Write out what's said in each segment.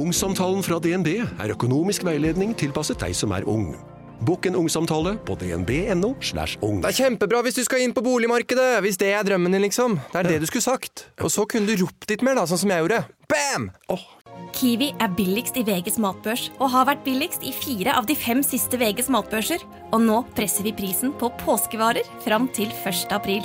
Ungsamtalen fra DNB er økonomisk veiledning tilpasset deg som er ung. Bokk en ungsamtale på dnb.no. slash ung. Det er kjempebra hvis du skal inn på boligmarkedet! Hvis det er drømmen din, liksom. Det er det du skulle sagt. Og så kunne du ropt litt mer, da, sånn som jeg gjorde. Bam! Oh. Kiwi er billigst i VGs matbørs og har vært billigst i fire av de fem siste VGs matbørser. Og nå presser vi prisen på påskevarer fram til 1. april.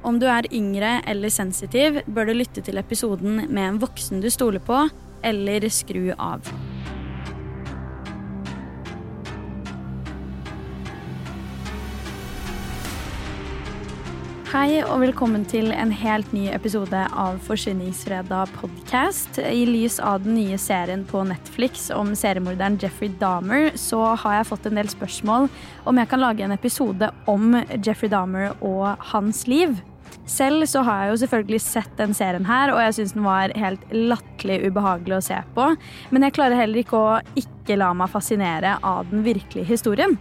Om du er yngre eller sensitiv, bør du lytte til episoden med en voksen du stoler på, eller skru av. Hei og velkommen til en helt ny episode av Forsvinningsfredag podcast. I lys av den nye serien på Netflix om seriemorderen Jeffrey Dahmer, så har jeg fått en del spørsmål om jeg kan lage en episode om Jeffrey Dahmer og hans liv. Selv så har jeg jo selvfølgelig sett den serien her, og jeg syns den var helt latterlig ubehagelig å se på. Men jeg klarer heller ikke å ikke la meg fascinere av den virkelige historien.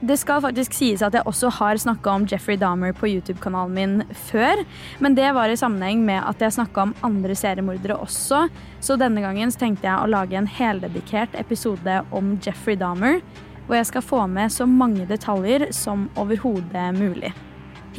Det skal faktisk sies at jeg også har snakka om Jeffrey Dahmer på YouTube-kanalen min før, men det var i sammenheng med at jeg snakka om andre seriemordere også, så denne gangen så tenkte jeg å lage en heldedikert episode om Jeffrey Dahmer, hvor jeg skal få med så mange detaljer som overhodet mulig.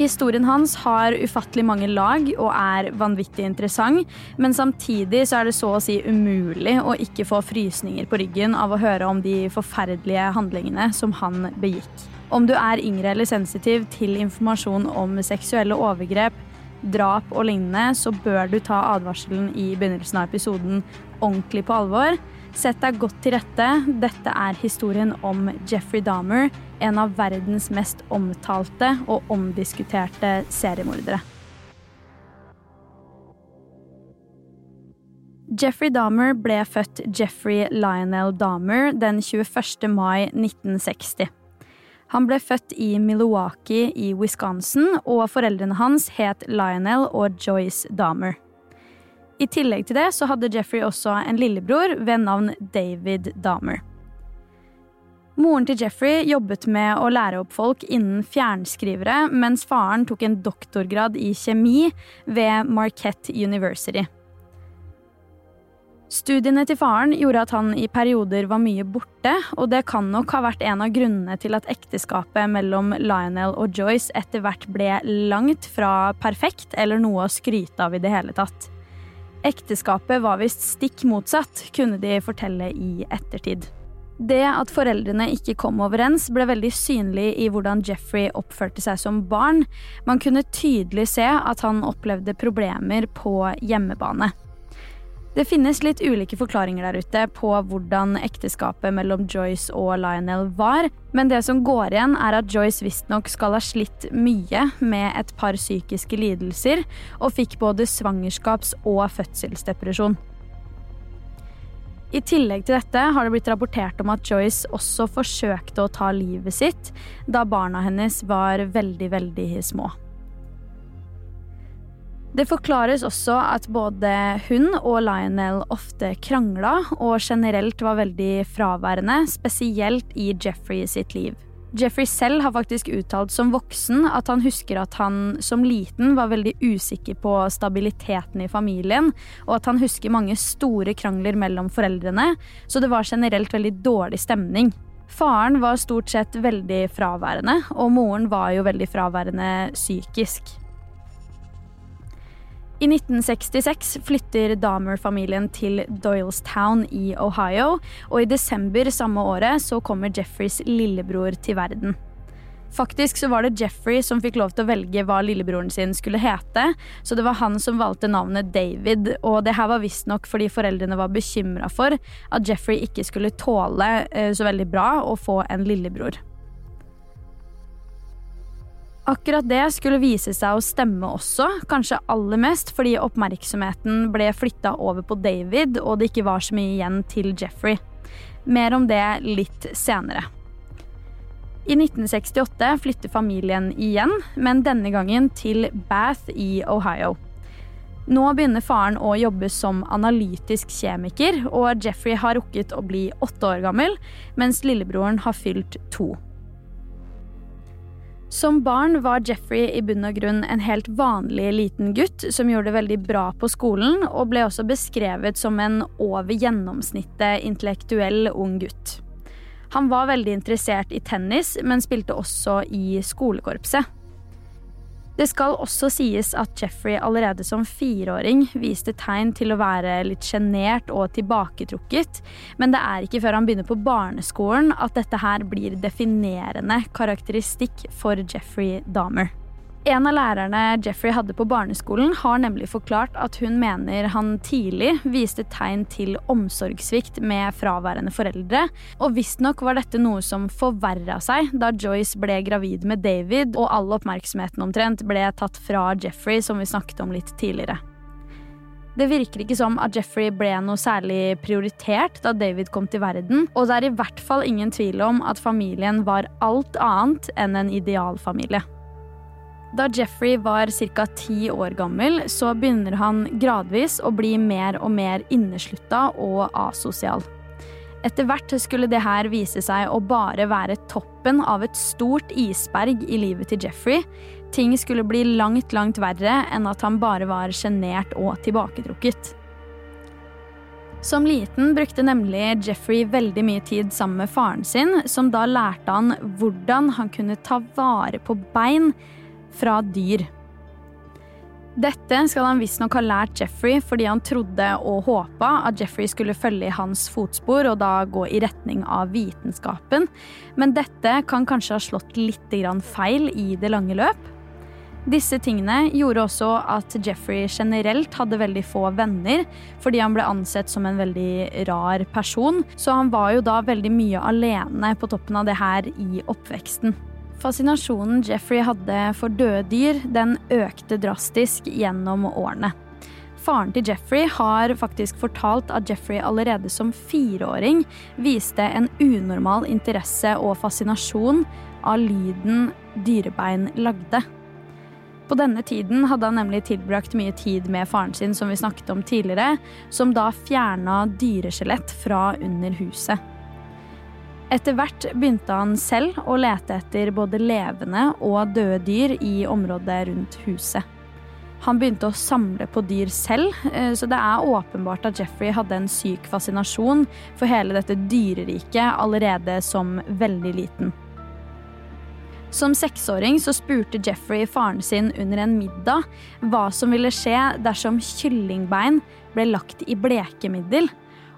Historien hans har ufattelig mange lag og er vanvittig interessant, men samtidig så er det så å si umulig å ikke få frysninger på ryggen av å høre om de forferdelige handlingene som han begikk. Om du er yngre eller sensitiv til informasjon om seksuelle overgrep, drap og lignende, så bør du ta advarselen i begynnelsen av episoden ordentlig på alvor. Sett deg godt til rette. Dette er historien om Jeffrey Dahmer, en av verdens mest omtalte og omdiskuterte seriemordere. Jeffrey Dahmer ble født Jeffrey Lionel Dahmer den 21. mai 1960. Han ble født i Milwaukee i Wisconsin, og foreldrene hans het Lionel og Joyce Dahmer. I tillegg til det så hadde Jeffrey også en lillebror ved navn David Dahmer. Moren til Jeffrey jobbet med å lære opp folk innen fjernskrivere, mens faren tok en doktorgrad i kjemi ved Marquette University. Studiene til faren gjorde at han i perioder var mye borte, og det kan nok ha vært en av grunnene til at ekteskapet mellom Lionel og Joyce etter hvert ble langt fra perfekt eller noe å skryte av i det hele tatt. Ekteskapet var visst stikk motsatt, kunne de fortelle i ettertid. Det at foreldrene ikke kom overens, ble veldig synlig i hvordan Jeffrey oppførte seg som barn. Man kunne tydelig se at han opplevde problemer på hjemmebane. Det finnes litt ulike forklaringer der ute på hvordan ekteskapet mellom Joyce og Lionel var, men det som går igjen, er at Joyce visstnok skal ha slitt mye med et par psykiske lidelser, og fikk både svangerskaps- og fødselsdepresjon. I tillegg til dette har det blitt rapportert om at Joyce også forsøkte å ta livet sitt da barna hennes var veldig, veldig små. Det forklares også at både hun og Lionel ofte krangla og generelt var veldig fraværende, spesielt i Jeffrey sitt liv. Jeffrey selv har faktisk uttalt som voksen at han husker at han som liten var veldig usikker på stabiliteten i familien, og at han husker mange store krangler mellom foreldrene, så det var generelt veldig dårlig stemning. Faren var stort sett veldig fraværende, og moren var jo veldig fraværende psykisk. I 1966 flytter Dahmer-familien til Doylestown i Ohio, og i desember samme året så kommer Jeffreys lillebror til verden. Faktisk så var det Jeffrey som fikk lov til å velge hva lillebroren sin skulle hete, så det var han som valgte navnet David, og det her var visstnok fordi foreldrene var bekymra for at Jeffrey ikke skulle tåle eh, så veldig bra å få en lillebror. Akkurat det skulle vise seg å stemme også, kanskje aller mest fordi oppmerksomheten ble flytta over på David, og det ikke var så mye igjen til Jeffrey. Mer om det litt senere. I 1968 flytter familien igjen, men denne gangen til Bath i Ohio. Nå begynner faren å jobbe som analytisk kjemiker, og Jeffrey har rukket å bli åtte år gammel, mens lillebroren har fylt to. Som barn var Jeffrey i bunn og grunn en helt vanlig liten gutt som gjorde det veldig bra på skolen, og ble også beskrevet som en over gjennomsnittet intellektuell ung gutt. Han var veldig interessert i tennis, men spilte også i skolekorpset. Det skal også sies at Jeffrey allerede som fireåring viste tegn til å være litt sjenert og tilbaketrukket, men det er ikke før han begynner på barneskolen at dette her blir definerende karakteristikk for Jeffrey Dahmer. En av lærerne Jeffrey hadde på barneskolen, har nemlig forklart at hun mener han tidlig viste tegn til omsorgssvikt med fraværende foreldre, og visstnok var dette noe som forverra seg da Joyce ble gravid med David, og all oppmerksomheten omtrent ble tatt fra Jeffrey, som vi snakket om litt tidligere. Det virker ikke som at Jeffrey ble noe særlig prioritert da David kom til verden, og det er i hvert fall ingen tvil om at familien var alt annet enn en idealfamilie. Da Jeffrey var ca. ti år gammel, så begynner han gradvis å bli mer og mer inneslutta og asosial. Etter hvert skulle det her vise seg å bare være toppen av et stort isberg i livet til Jeffrey. Ting skulle bli langt, langt verre enn at han bare var sjenert og tilbaketrukket. Som liten brukte nemlig Jeffrey veldig mye tid sammen med faren sin, som da lærte han hvordan han kunne ta vare på bein fra dyr. Dette skal han visstnok ha lært Jeffrey fordi han trodde og håpa at Jeffrey skulle følge i hans fotspor og da gå i retning av vitenskapen, men dette kan kanskje ha slått litt feil i det lange løp. Disse tingene gjorde også at Jeffrey generelt hadde veldig få venner, fordi han ble ansett som en veldig rar person, så han var jo da veldig mye alene på toppen av det her i oppveksten. Fascinasjonen Jeffrey hadde for døde dyr, den økte drastisk gjennom årene. Faren til Jeffrey har faktisk fortalt at Jeffrey allerede som fireåring viste en unormal interesse og fascinasjon av lyden dyrebein lagde. På denne tiden hadde han nemlig tilbrakt mye tid med faren sin, som vi snakket om tidligere, som da fjerna dyreskjelett fra under huset. Etter hvert begynte han selv å lete etter både levende og døde dyr i området rundt huset. Han begynte å samle på dyr selv, eh, så det er åpenbart at Jeffrey hadde en syk fascinasjon for hele dette dyreriket allerede som veldig liten. Som seksåring så spurte Jeffrey faren sin under en middag hva som ville skje dersom kyllingbein ble lagt i blekemiddel.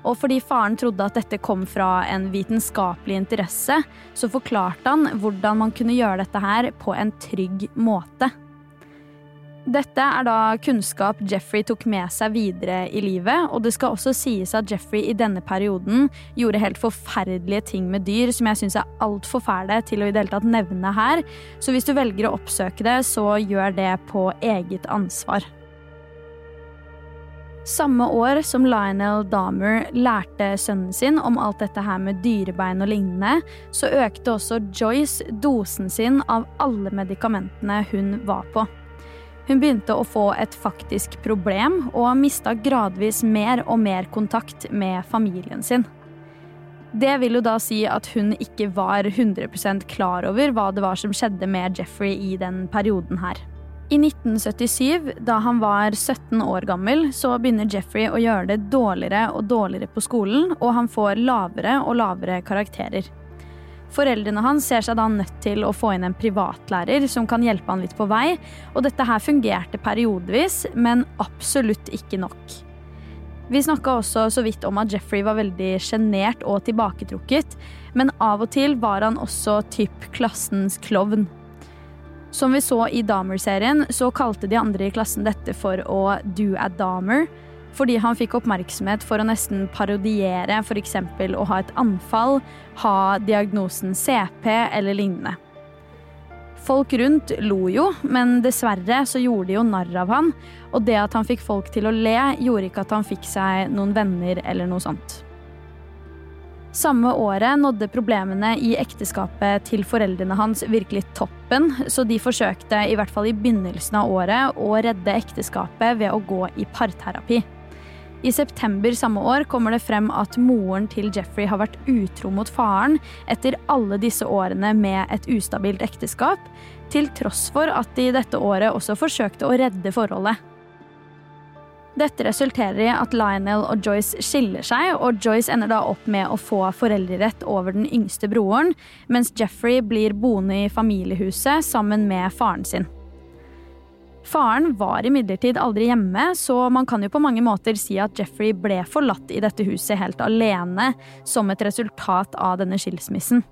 Og fordi faren trodde at dette kom fra en vitenskapelig interesse, så forklarte han hvordan man kunne gjøre dette her på en trygg måte. Dette er da kunnskap Jeffrey tok med seg videre i livet, og det skal også sies at Jeffrey i denne perioden gjorde helt forferdelige ting med dyr som jeg syns er altfor fæle til å i det hele tatt nevne her, så hvis du velger å oppsøke det, så gjør det på eget ansvar. Samme år som Lionel Dahmer lærte sønnen sin om alt dette her med dyrebein og lignende, så økte også Joyce dosen sin av alle medikamentene hun var på. Hun begynte å få et faktisk problem og mista gradvis mer og mer kontakt med familien sin. Det vil jo da si at hun ikke var 100% klar over hva det var som skjedde med Jeffrey i den perioden her. I 1977, da han var 17 år gammel, så begynner Jeffrey å gjøre det dårligere og dårligere på skolen, og han får lavere og lavere karakterer. Foreldrene hans ser seg da nødt til å få inn en privatlærer som kan hjelpe han litt på vei, og dette her fungerte periodevis, men absolutt ikke nok. Vi snakka også så vidt om at Jeffrey var veldig sjenert og tilbaketrukket, men av og til var han også typ klassens klovn. Som vi så i Dahmer-serien, så kalte de andre i klassen dette for å do a Dahmer, fordi han fikk oppmerksomhet for å nesten parodiere f.eks. å ha et anfall, ha diagnosen CP eller lignende. Folk rundt lo jo, men dessverre så gjorde de jo narr av han, og det at han fikk folk til å le, gjorde ikke at han fikk seg noen venner eller noe sånt. Samme året nådde problemene i ekteskapet til foreldrene hans virkelig toppen, så de forsøkte i hvert fall i begynnelsen av året å redde ekteskapet ved å gå i parterapi. I september samme år kommer det frem at moren til Jeffrey har vært utro mot faren etter alle disse årene med et ustabilt ekteskap, til tross for at de dette året også forsøkte å redde forholdet. Dette resulterer i at Lionel og Joyce skiller seg, og Joyce ender da opp med å få foreldrerett over den yngste broren, mens Jeffrey blir boende i familiehuset sammen med faren sin. Faren var imidlertid aldri hjemme, så man kan jo på mange måter si at Jeffrey ble forlatt i dette huset helt alene som et resultat av denne skilsmissen.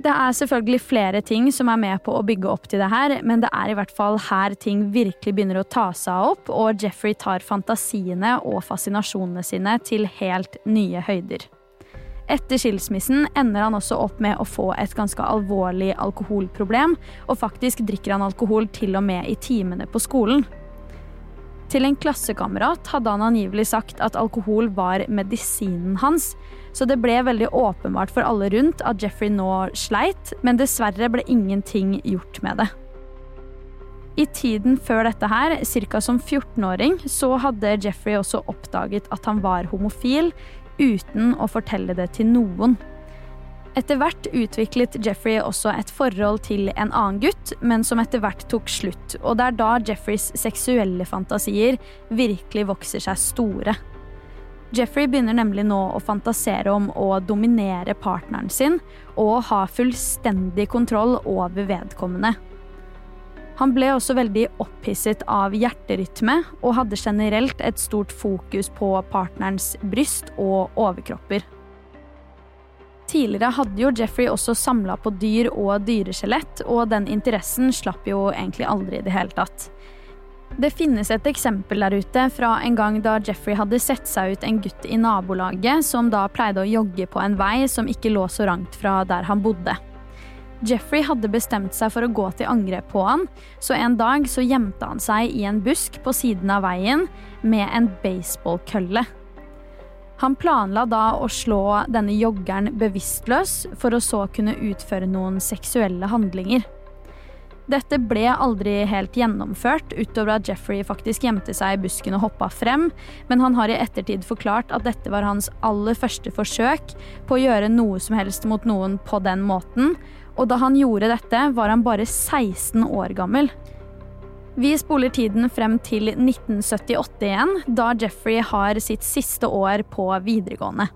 Det er selvfølgelig flere ting som er med på å bygge opp til det her, men det er i hvert fall her ting virkelig begynner å ta seg opp, og Jeffrey tar fantasiene og fascinasjonene sine til helt nye høyder. Etter skilsmissen ender han også opp med å få et ganske alvorlig alkoholproblem, og faktisk drikker han alkohol til og med i timene på skolen. Til en klassekamerat hadde han angivelig sagt at alkohol var medisinen hans, så det ble veldig åpenbart for alle rundt at Jeffrey nå sleit, men dessverre ble ingenting gjort med det. I tiden før dette her, ca. som 14-åring, så hadde Jeffrey også oppdaget at han var homofil, uten å fortelle det til noen. Etter hvert utviklet Jeffrey også et forhold til en annen gutt, men som etter hvert tok slutt. Og det er da Jeffreys seksuelle fantasier virkelig vokser seg store. Jeffrey begynner nemlig nå å fantasere om å dominere partneren sin og ha fullstendig kontroll over vedkommende. Han ble også veldig opphisset av hjerterytme og hadde generelt et stort fokus på partnerens bryst og overkropper. Tidligere hadde jo Jeffrey også samla på dyr og dyreskjelett, og den interessen slapp jo egentlig aldri i det hele tatt. Det finnes et eksempel der ute fra en gang da Jeffrey hadde sett seg ut en gutt i nabolaget som da pleide å jogge på en vei som ikke lå så rangt fra der han bodde. Jeffrey hadde bestemt seg for å gå til angrep på han, så en dag så gjemte han seg i en busk på siden av veien med en baseballkølle. Han planla da å slå denne joggeren bevisstløs for å så kunne utføre noen seksuelle handlinger. Dette ble aldri helt gjennomført, utover at Jeffrey faktisk gjemte seg i busken og hoppa frem, men han har i ettertid forklart at dette var hans aller første forsøk på å gjøre noe som helst mot noen på den måten, og da han gjorde dette, var han bare 16 år gammel. Vi spoler tiden frem til 1978 igjen, da Jeffrey har sitt siste år på videregående.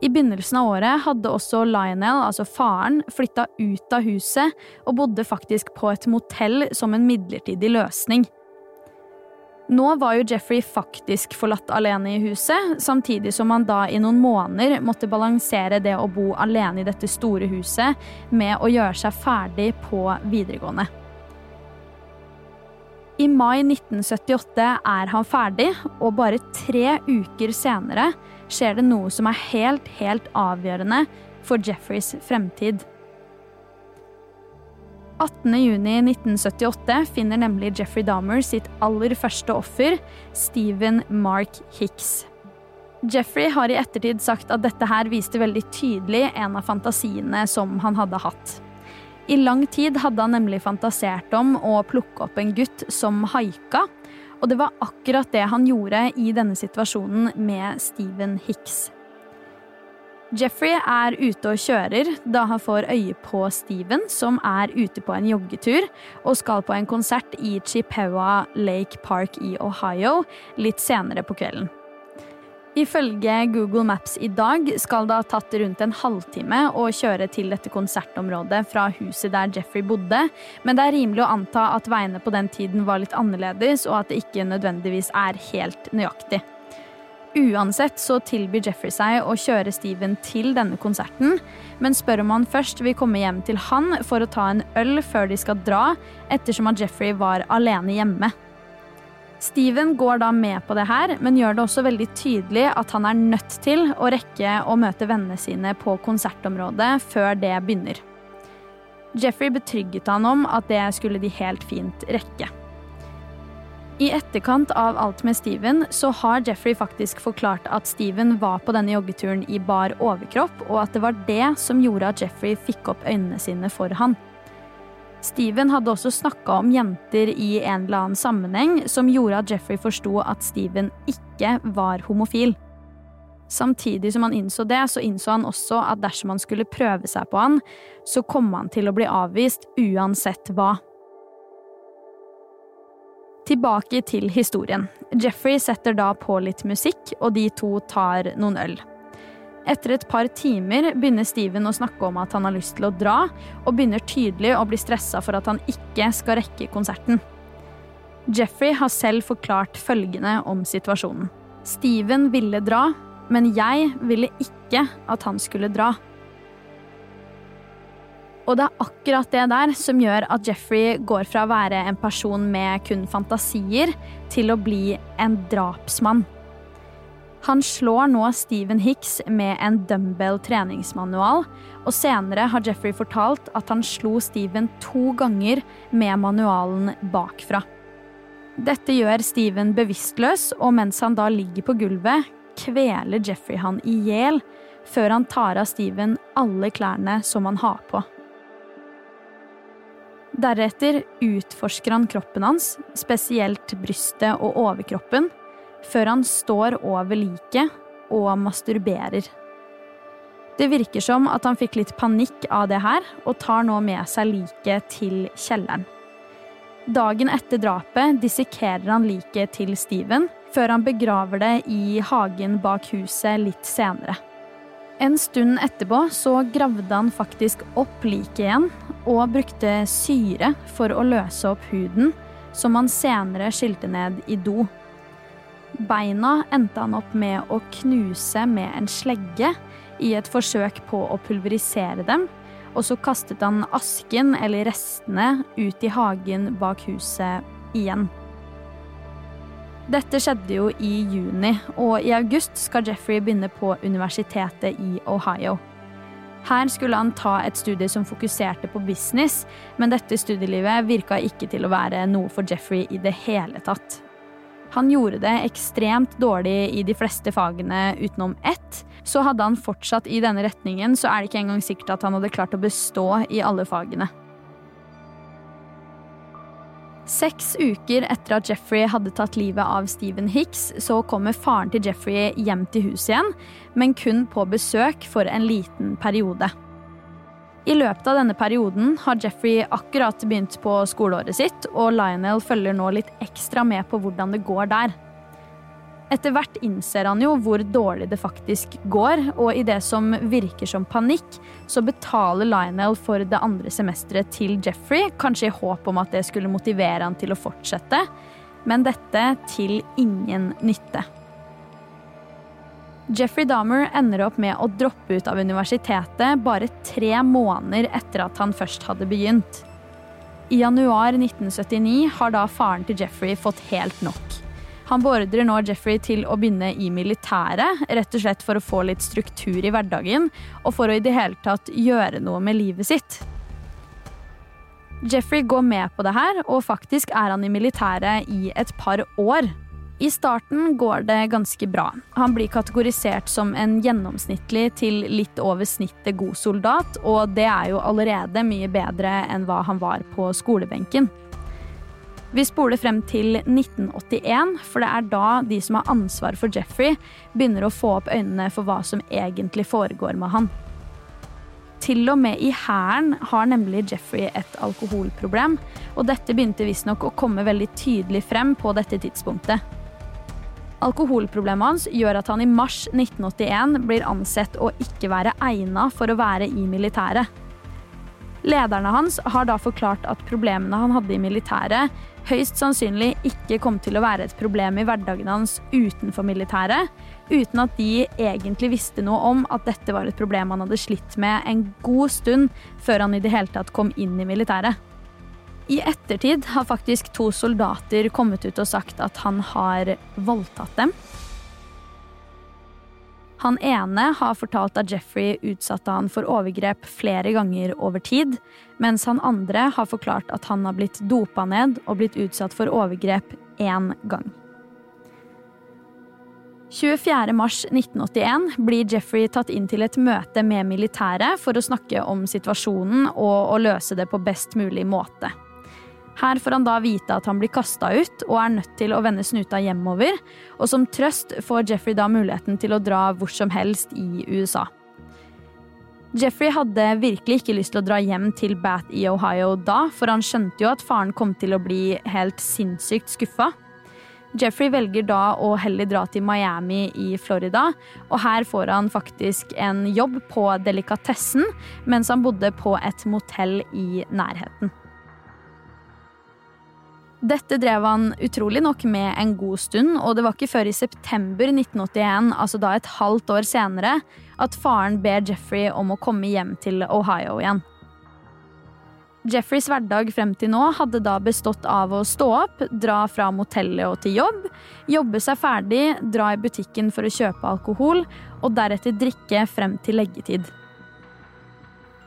I begynnelsen av året hadde også Lionel, altså faren, flytta ut av huset og bodde faktisk på et motell som en midlertidig løsning. Nå var jo Jeffrey faktisk forlatt alene i huset, samtidig som han da i noen måneder måtte balansere det å bo alene i dette store huset med å gjøre seg ferdig på videregående. I mai 1978 er han ferdig, og bare tre uker senere skjer det noe som er helt, helt avgjørende for Jeffreys fremtid. 18.6.1978 finner nemlig Jeffrey Dahmer sitt aller første offer, Stephen Mark Hicks. Jeffrey har i ettertid sagt at dette her viste veldig tydelig en av fantasiene som han hadde hatt. I lang tid hadde han nemlig fantasert om å plukke opp en gutt som haika, og det var akkurat det han gjorde i denne situasjonen med Stephen Hicks. Jeffrey er ute og kjører da han får øye på Steven, som er ute på en joggetur og skal på en konsert i Chippewa Lake Park i Ohio litt senere på kvelden. Ifølge Google Maps i dag skal det ha tatt rundt en halvtime å kjøre til dette konsertområdet fra huset der Jeffrey bodde, men det er rimelig å anta at veiene på den tiden var litt annerledes, og at det ikke nødvendigvis er helt nøyaktig. Uansett så tilbyr Jeffrey seg å kjøre Steven til denne konserten, men spør om han først vil komme hjem til han for å ta en øl før de skal dra, ettersom at Jeffrey var alene hjemme. Steven går da med på det her, men gjør det også veldig tydelig at han er nødt til å rekke å møte vennene sine på konsertområdet før det begynner. Jeffrey betrygget han om at det skulle de helt fint rekke. I etterkant av alt med Steven så har Jeffrey faktisk forklart at Steven var på denne joggeturen i bar overkropp, og at det var det som gjorde at Jeffrey fikk opp øynene sine for han. Steven hadde også snakka om jenter i en eller annen sammenheng som gjorde at Jeffrey forsto at Steven ikke var homofil. Samtidig som han innså det, så innså han også at dersom han skulle prøve seg på han, så kom han til å bli avvist uansett hva. Tilbake til historien. Jeffrey setter da på litt musikk, og de to tar noen øl. Etter et par timer begynner Steven å snakke om at han har lyst til å dra, og begynner tydelig å bli stressa for at han ikke skal rekke konserten. Jeffrey har selv forklart følgende om situasjonen. Steven ville dra, men jeg ville ikke at han skulle dra. Og det er akkurat det der som gjør at Jeffrey går fra å være en person med kun fantasier til å bli en drapsmann. Han slår nå Stephen Hicks med en dumbbell treningsmanual, og senere har Jeffrey fortalt at han slo Steven to ganger med manualen bakfra. Dette gjør Steven bevisstløs, og mens han da ligger på gulvet, kveler Jeffrey han i hjel før han tar av Steven alle klærne som han har på. Deretter utforsker han kroppen hans, spesielt brystet og overkroppen, før han står over liket og masturberer. Det virker som at han fikk litt panikk av det her, og tar nå med seg liket til kjelleren. Dagen etter drapet dissekerer han liket til Steven, før han begraver det i hagen bak huset litt senere. En stund etterpå så gravde han faktisk opp liket igjen og brukte syre for å løse opp huden, som han senere skilte ned i do. Beina endte han opp med å knuse med en slegge i et forsøk på å pulverisere dem, og så kastet han asken eller restene ut i hagen bak huset igjen. Dette skjedde jo i juni, og i august skal Jeffrey begynne på universitetet i Ohio. Her skulle han ta et studie som fokuserte på business, men dette studielivet virka ikke til å være noe for Jeffrey i det hele tatt. Han gjorde det ekstremt dårlig i de fleste fagene utenom ett. Så hadde han fortsatt i denne retningen, så er det ikke engang sikkert at han hadde klart å bestå i alle fagene. Seks uker etter at Jeffrey hadde tatt livet av Stephen Hicks, så kommer faren til Jeffrey hjem til huset igjen, men kun på besøk for en liten periode. I løpet av denne perioden har Jeffrey akkurat begynt på skoleåret sitt, og Lionel følger nå litt ekstra med på hvordan det går der. Etter hvert innser han jo hvor dårlig det faktisk går, og i det som virker som panikk, så betaler Lionel for det andre semesteret til Jeffrey, kanskje i håp om at det skulle motivere han til å fortsette, men dette til ingen nytte. Jeffrey Dahmer ender opp med å droppe ut av universitetet bare tre måneder etter at han først hadde begynt. I januar 1979 har da faren til Jeffrey fått helt nok. Han beordrer nå Jeffrey til å begynne i militæret, rett og slett for å få litt struktur i hverdagen, og for å i det hele tatt gjøre noe med livet sitt. Jeffrey går med på det her, og faktisk er han i militæret i et par år. I starten går det ganske bra. Han blir kategorisert som en gjennomsnittlig til litt over snittet god soldat, og det er jo allerede mye bedre enn hva han var på skolebenken. Vi spoler frem til 1981, for det er da de som har ansvar for Jeffrey, begynner å få opp øynene for hva som egentlig foregår med han. Til og med i hæren har nemlig Jeffrey et alkoholproblem, og dette begynte visstnok å komme veldig tydelig frem på dette tidspunktet. Alkoholproblemet hans gjør at han i mars 1981 blir ansett å ikke være egna for å være i militæret. Lederne hans har da forklart at problemene han hadde i militæret, høyst sannsynlig ikke kom til å være et problem i hverdagen hans utenfor militæret, uten at de egentlig visste noe om at dette var et problem han hadde slitt med en god stund før han i det hele tatt kom inn i militæret. I ettertid har faktisk to soldater kommet ut og sagt at han har voldtatt dem. Han ene har fortalt at Jeffrey utsatte han for overgrep flere ganger over tid, mens han andre har forklart at han har blitt dopa ned og blitt utsatt for overgrep én gang. 24.3.1981 blir Jeffrey tatt inn til et møte med militæret for å snakke om situasjonen og å løse det på best mulig måte. Her får han da vite at han blir kasta ut og er nødt til å vende snuta hjemover, og som trøst får Jeffrey da muligheten til å dra hvor som helst i USA. Jeffrey hadde virkelig ikke lyst til å dra hjem til Bath i Ohio da, for han skjønte jo at faren kom til å bli helt sinnssykt skuffa. Jeffrey velger da å heller dra til Miami i Florida, og her får han faktisk en jobb på delikatessen mens han bodde på et motell i nærheten. Dette drev han utrolig nok med en god stund, og det var ikke før i september 1981, altså da et halvt år senere, at faren ber Jeffrey om å komme hjem til Ohio igjen. Jeffreys hverdag frem til nå hadde da bestått av å stå opp, dra fra motellet og til jobb, jobbe seg ferdig, dra i butikken for å kjøpe alkohol, og deretter drikke frem til leggetid.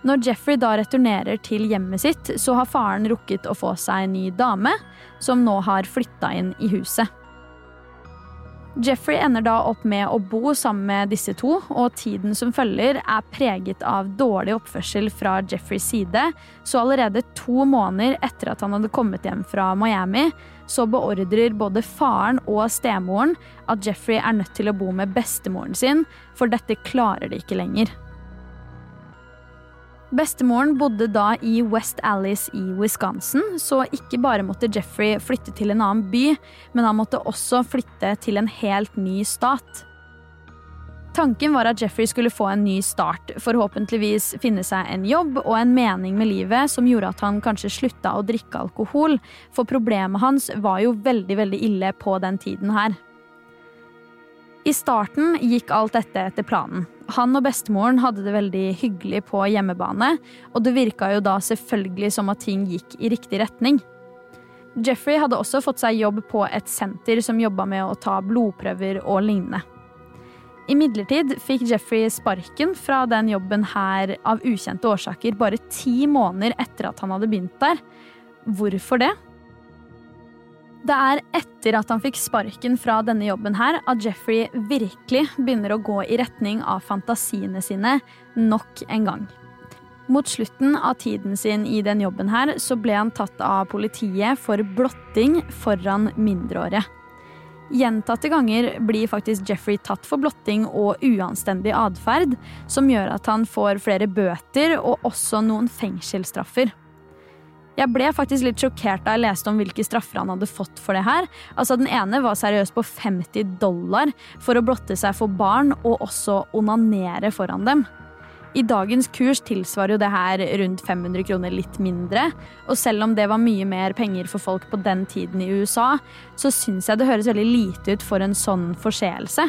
Når Jeffrey da returnerer til hjemmet sitt, så har faren rukket å få seg en ny dame, som nå har flytta inn i huset. Jeffrey ender da opp med å bo sammen med disse to, og tiden som følger er preget av dårlig oppførsel fra Jeffreys side, så allerede to måneder etter at han hadde kommet hjem fra Miami, så beordrer både faren og stemoren at Jeffrey er nødt til å bo med bestemoren sin, for dette klarer de ikke lenger. Bestemoren bodde da i West Alice i Wisconsin, så ikke bare måtte Jeffrey flytte til en annen by, men han måtte også flytte til en helt ny stat. Tanken var at Jeffrey skulle få en ny start, forhåpentligvis finne seg en jobb og en mening med livet som gjorde at han kanskje slutta å drikke alkohol, for problemet hans var jo veldig, veldig ille på den tiden her. I starten gikk alt dette etter planen. Han og bestemoren hadde det veldig hyggelig på hjemmebane, og det virka jo da selvfølgelig som at ting gikk i riktig retning. Jeffrey hadde også fått seg jobb på et senter som jobba med å ta blodprøver og lignende. Imidlertid fikk Jeffrey sparken fra den jobben her av ukjente årsaker bare ti måneder etter at han hadde begynt der. Hvorfor det? Det er etter at han fikk sparken fra denne jobben her, at Jeffrey virkelig begynner å gå i retning av fantasiene sine nok en gang. Mot slutten av tiden sin i den jobben her, så ble han tatt av politiet for blotting foran mindreårige. Gjentatte ganger blir faktisk Jeffrey tatt for blotting og uanstendig atferd, som gjør at han får flere bøter og også noen fengselsstraffer. Jeg ble faktisk litt sjokkert da jeg leste om hvilke straffer han hadde fått for det her. Altså Den ene var seriøst på 50 dollar for å blotte seg for barn og også onanere foran dem. I dagens kurs tilsvarer jo det her rundt 500 kroner litt mindre. Og selv om det var mye mer penger for folk på den tiden i USA, så syns jeg det høres veldig lite ut for en sånn forseelse.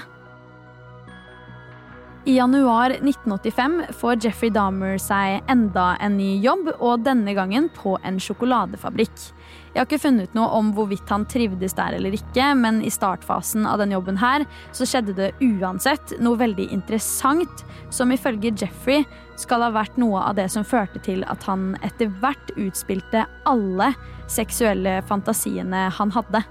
I januar 1985 får Jeffrey Dahmer seg enda en ny jobb, og denne gangen på en sjokoladefabrikk. Jeg har ikke funnet ut noe om hvorvidt han trivdes der eller ikke, men i startfasen av den jobben her så skjedde det uansett noe veldig interessant, som ifølge Jeffrey skal ha vært noe av det som førte til at han etter hvert utspilte alle seksuelle fantasiene han hadde.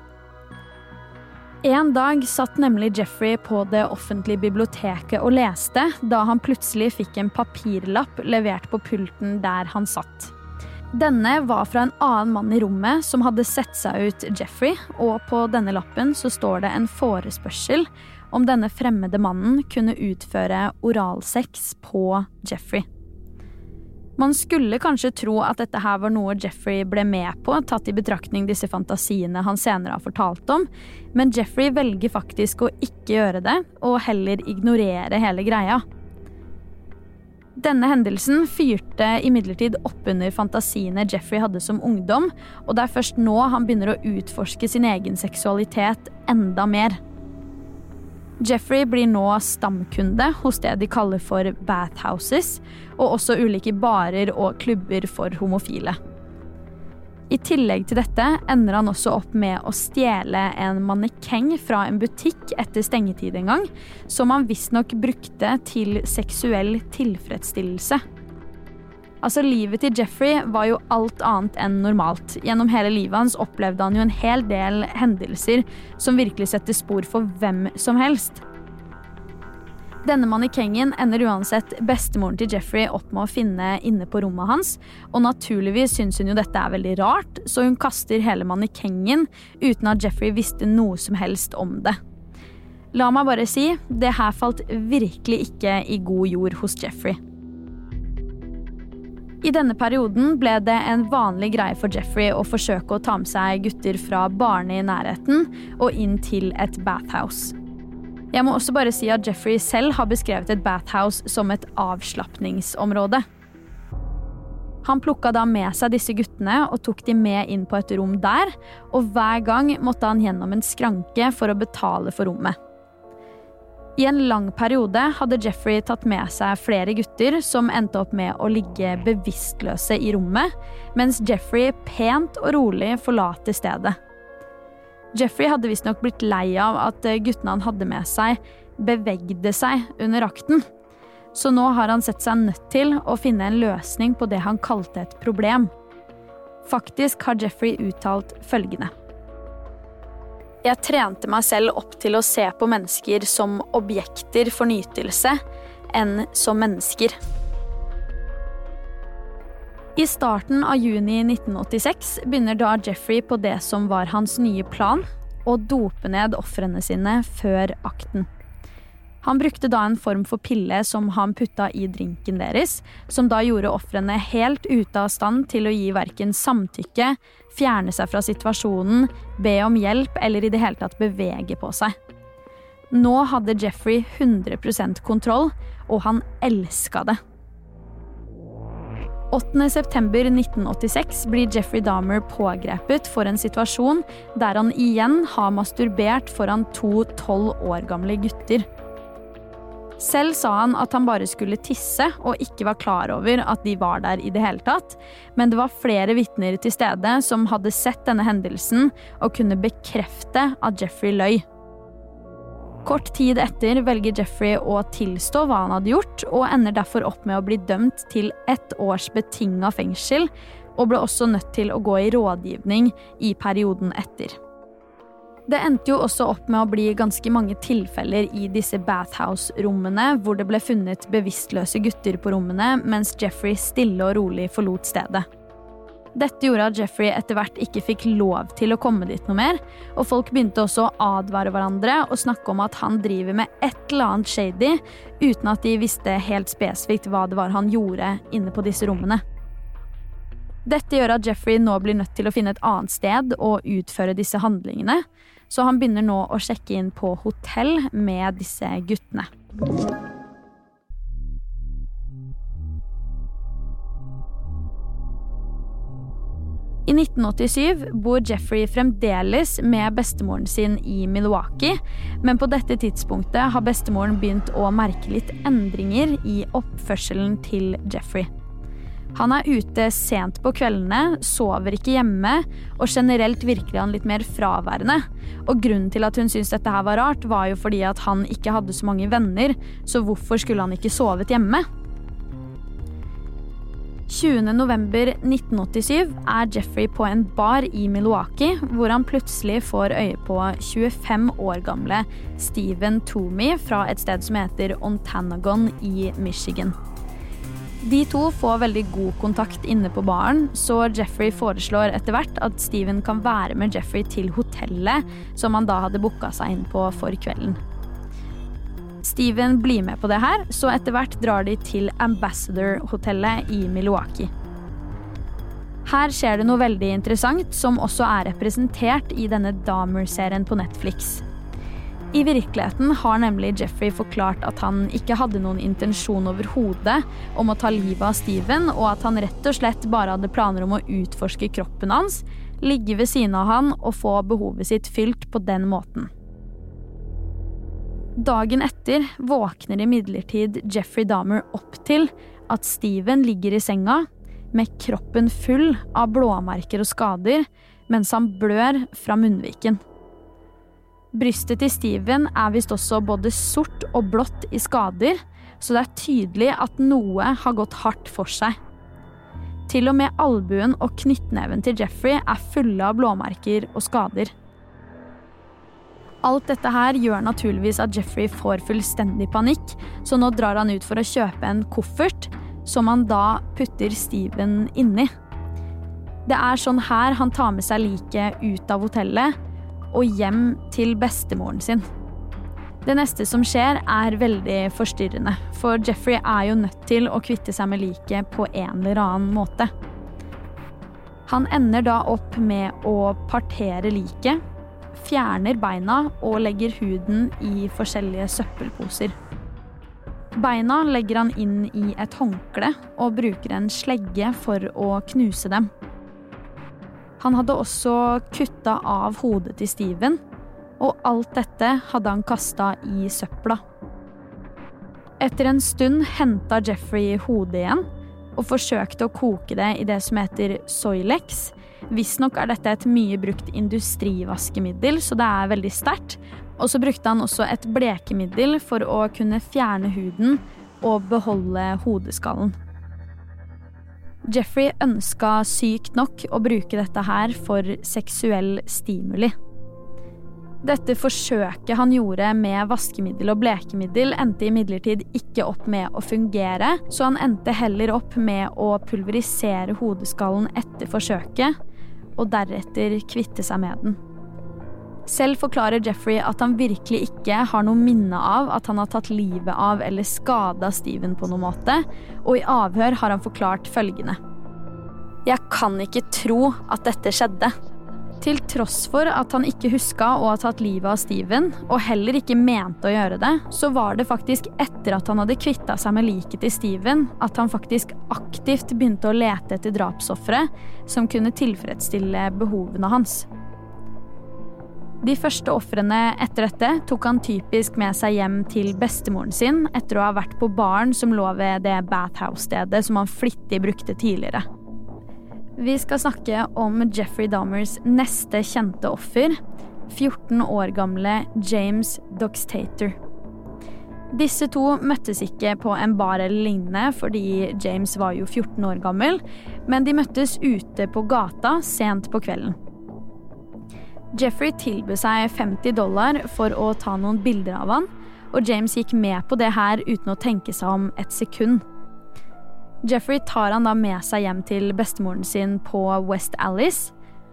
En dag satt nemlig Jeffrey på det offentlige biblioteket og leste, da han plutselig fikk en papirlapp levert på pulten der han satt. Denne var fra en annen mann i rommet som hadde sett seg ut Jeffrey, og på denne lappen så står det en forespørsel om denne fremmede mannen kunne utføre oralsex på Jeffrey. Man skulle kanskje tro at dette her var noe Jeffrey ble med på, tatt i betraktning disse fantasiene han senere har fortalt om, men Jeffrey velger faktisk å ikke gjøre det, og heller ignorere hele greia. Denne hendelsen fyrte imidlertid oppunder fantasiene Jeffrey hadde som ungdom, og det er først nå han begynner å utforske sin egen seksualitet enda mer. Jeffrey blir nå stamkunde hos det de kaller for bathhouses, og også ulike barer og klubber for homofile. I tillegg til dette ender han også opp med å stjele en mannekeng fra en butikk etter stengetid en gang, som han visstnok brukte til seksuell tilfredsstillelse. Altså, Livet til Jeffrey var jo alt annet enn normalt. Gjennom hele livet hans opplevde han jo en hel del hendelser som virkelig setter spor for hvem som helst. Denne mannekengen ender uansett bestemoren til Jeffrey opp med å finne inne på rommet hans, og naturligvis syns hun jo dette er veldig rart, så hun kaster hele mannekengen uten at Jeffrey visste noe som helst om det. La meg bare si, det her falt virkelig ikke i god jord hos Jeffrey. I denne perioden ble det en vanlig greie for Jeffrey å forsøke å ta med seg gutter fra barene i nærheten og inn til et bathhouse. Jeg må også bare si at Jeffrey selv har beskrevet et bathhouse som et avslapningsområde. Han plukka da med seg disse guttene og tok de med inn på et rom der, og hver gang måtte han gjennom en skranke for å betale for rommet. I en lang periode hadde Jeffrey tatt med seg flere gutter som endte opp med å ligge bevisstløse i rommet, mens Jeffrey pent og rolig forlater stedet. Jeffrey hadde visstnok blitt lei av at guttene han hadde med seg, bevegde seg under akten. Så nå har han sett seg nødt til å finne en løsning på det han kalte et problem. Faktisk har Jeffrey uttalt følgende. Jeg trente meg selv opp til å se på mennesker som objekter for nytelse, enn som mennesker. I starten av juni 1986 begynner da Jeffrey på det som var hans nye plan, å dope ned ofrene sine før akten. Han brukte da en form for pille som han putta i drinken deres, som da gjorde ofrene helt ute av stand til å gi verken samtykke, fjerne seg fra situasjonen, be om hjelp eller i det hele tatt bevege på seg. Nå hadde Jeffrey 100% kontroll, og han elska det. 8.9.1986 blir Jeffrey Dahmer pågrepet for en situasjon der han igjen har masturbert foran to tolv år gamle gutter. Selv sa han at han bare skulle tisse og ikke var klar over at de var der i det hele tatt, men det var flere vitner til stede som hadde sett denne hendelsen og kunne bekrefte at Jeffrey løy. Kort tid etter velger Jeffrey å tilstå hva han hadde gjort, og ender derfor opp med å bli dømt til ett års betinga fengsel, og ble også nødt til å gå i rådgivning i perioden etter. Det endte jo også opp med å bli ganske mange tilfeller i disse bathhouse-rommene, hvor det ble funnet bevisstløse gutter på rommene, mens Jeffrey stille og rolig forlot stedet. Dette gjorde at Jeffrey etter hvert ikke fikk lov til å komme dit noe mer, og folk begynte også å advare hverandre og snakke om at han driver med et eller annet shady, uten at de visste helt spesifikt hva det var han gjorde inne på disse rommene. Dette gjør at Jeffrey nå blir nødt til å finne et annet sted å utføre disse handlingene, så han begynner nå å sjekke inn på hotell med disse guttene. I 1987 bor Jeffrey fremdeles med bestemoren sin i Milwaukee, men på dette tidspunktet har bestemoren begynt å merke litt endringer i oppførselen til Jeffrey. Han er ute sent på kveldene, sover ikke hjemme, og generelt virker han litt mer fraværende. Og grunnen til at hun syntes dette her var rart, var jo fordi at han ikke hadde så mange venner, så hvorfor skulle han ikke sovet hjemme? 20.11.1987 er Jeffrey på en bar i Milwaukee, hvor han plutselig får øye på 25 år gamle Steven Toomey fra et sted som heter Ontanagon i Michigan. De to får veldig god kontakt inne på baren, så Jeffrey foreslår etter hvert at Steven kan være med Jeffrey til hotellet som han da hadde booka seg inn på for kvelden. Steven blir med på det her, så etter hvert drar de til Ambassador-hotellet i Milwaukee. Her skjer det noe veldig interessant, som også er representert i denne Damer-serien på Netflix. I virkeligheten har nemlig Jeffrey forklart at han ikke hadde noen intensjon overhodet om å ta livet av Steven, og at han rett og slett bare hadde planer om å utforske kroppen hans, ligge ved siden av han og få behovet sitt fylt på den måten. Dagen etter våkner imidlertid Jeffrey Dahmer opp til at Steven ligger i senga med kroppen full av blåmerker og skader, mens han blør fra munnviken. Brystet til Steven er visst også både sort og blått i skader, så det er tydelig at noe har gått hardt for seg. Til og med albuen og knyttneven til Jeffrey er fulle av blåmerker og skader. Alt dette her gjør naturligvis at Jeffrey får fullstendig panikk, så nå drar han ut for å kjøpe en koffert, som han da putter Steven inni. Det er sånn her han tar med seg liket ut av hotellet og hjem til bestemoren sin. Det neste som skjer, er veldig forstyrrende, for Jeffrey er jo nødt til å kvitte seg med liket på en eller annen måte. Han ender da opp med å partere liket, fjerner beina og legger huden i forskjellige søppelposer. Beina legger han inn i et håndkle og bruker en slegge for å knuse dem. Han hadde også kutta av hodet til Steven og alt dette hadde han kasta i søpla. Etter en stund henta Jeffrey hodet igjen og forsøkte å koke det i det som heter Soilex. Visstnok er dette et mye brukt industrivaskemiddel, så det er veldig sterkt. Og så brukte han også et blekemiddel for å kunne fjerne huden og beholde hodeskallen. Jeffrey ønska sykt nok å bruke dette her for seksuell stimuli. Dette forsøket han gjorde med vaskemiddel og blekemiddel, endte imidlertid ikke opp med å fungere, så han endte heller opp med å pulverisere hodeskallen etter forsøket, og deretter kvitte seg med den. Selv forklarer Jeffrey at han virkelig ikke har noe minne av at han har tatt livet av eller skada Steven på noen måte, og i avhør har han forklart følgende. Jeg kan ikke tro at dette skjedde. Til tross for at han ikke huska å ha tatt livet av Steven, og heller ikke mente å gjøre det, så var det faktisk etter at han hadde kvitta seg med liket til Steven, at han faktisk aktivt begynte å lete etter drapsofre som kunne tilfredsstille behovene hans. De første ofrene etter dette tok han typisk med seg hjem til bestemoren sin etter å ha vært på baren som lå ved det bathhouse-stedet som han flittig brukte tidligere. Vi skal snakke om Jeffrey Dahmers neste kjente offer, 14 år gamle James Doxtater. Disse to møttes ikke på en bar eller lignende, fordi James var jo 14 år gammel, men de møttes ute på gata sent på kvelden. Jeffrey tilbød seg 50 dollar for å ta noen bilder av han, og James gikk med på det her uten å tenke seg om et sekund. Jeffrey tar han da med seg hjem til bestemoren sin på West Alice,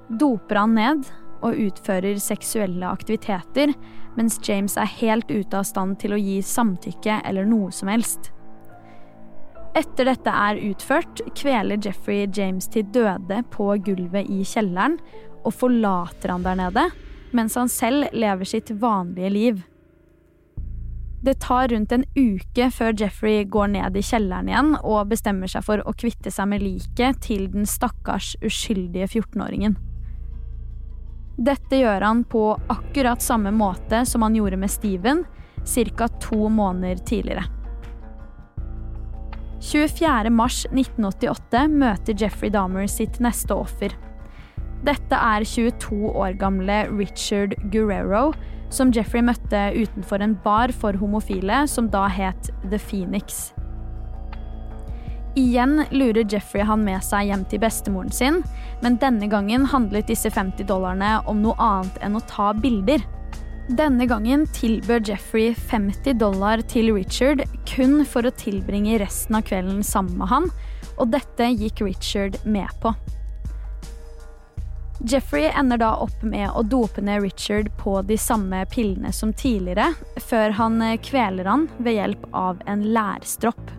doper han ned og utfører seksuelle aktiviteter, mens James er helt ute av stand til å gi samtykke eller noe som helst. Etter dette er utført, kveler Jeffrey James til døde på gulvet i kjelleren og forlater han der nede, mens han selv lever sitt vanlige liv. Det tar rundt en uke før Jeffrey går ned i kjelleren igjen og bestemmer seg for å kvitte seg med liket til den stakkars uskyldige 14-åringen. Dette gjør han på akkurat samme måte som han gjorde med Steven ca. to måneder tidligere. 24.3.1988 møter Jeffrey Dahmer sitt neste offer. Dette er 22 år gamle Richard Guerrero, som Jeffrey møtte utenfor en bar for homofile som da het The Phoenix. Igjen lurer Jeffrey han med seg hjem til bestemoren sin, men denne gangen handlet disse 50 dollarene om noe annet enn å ta bilder. Denne gangen tilbød Jeffrey 50 dollar til Richard kun for å tilbringe resten av kvelden sammen med han, og dette gikk Richard med på. Jeffrey ender da opp med å dope ned Richard på de samme pillene som tidligere, før han eh, kveler han ved hjelp av en lærstropp.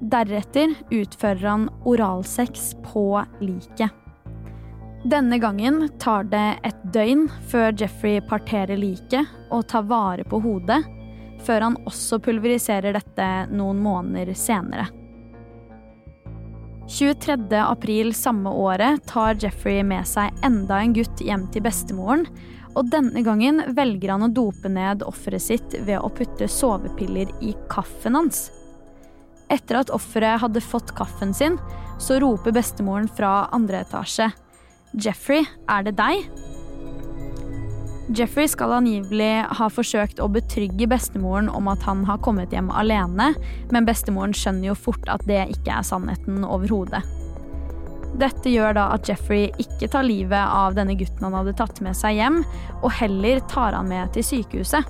Deretter utfører han oralsex på liket. Denne gangen tar det et døgn før Jeffrey parterer liket og tar vare på hodet, før han også pulveriserer dette noen måneder senere. 23. april samme året tar Jeffrey med seg enda en gutt hjem til bestemoren, og denne gangen velger han å dope ned offeret sitt ved å putte sovepiller i kaffen hans. Etter at offeret hadde fått kaffen sin, så roper bestemoren fra andre etasje. Jeffrey, er det deg? Jeffrey skal angivelig ha forsøkt å betrygge bestemoren om at han har kommet hjem alene, men bestemoren skjønner jo fort at det ikke er sannheten overhodet. Dette gjør da at Jeffrey ikke tar livet av denne gutten han hadde tatt med seg hjem, og heller tar han med til sykehuset.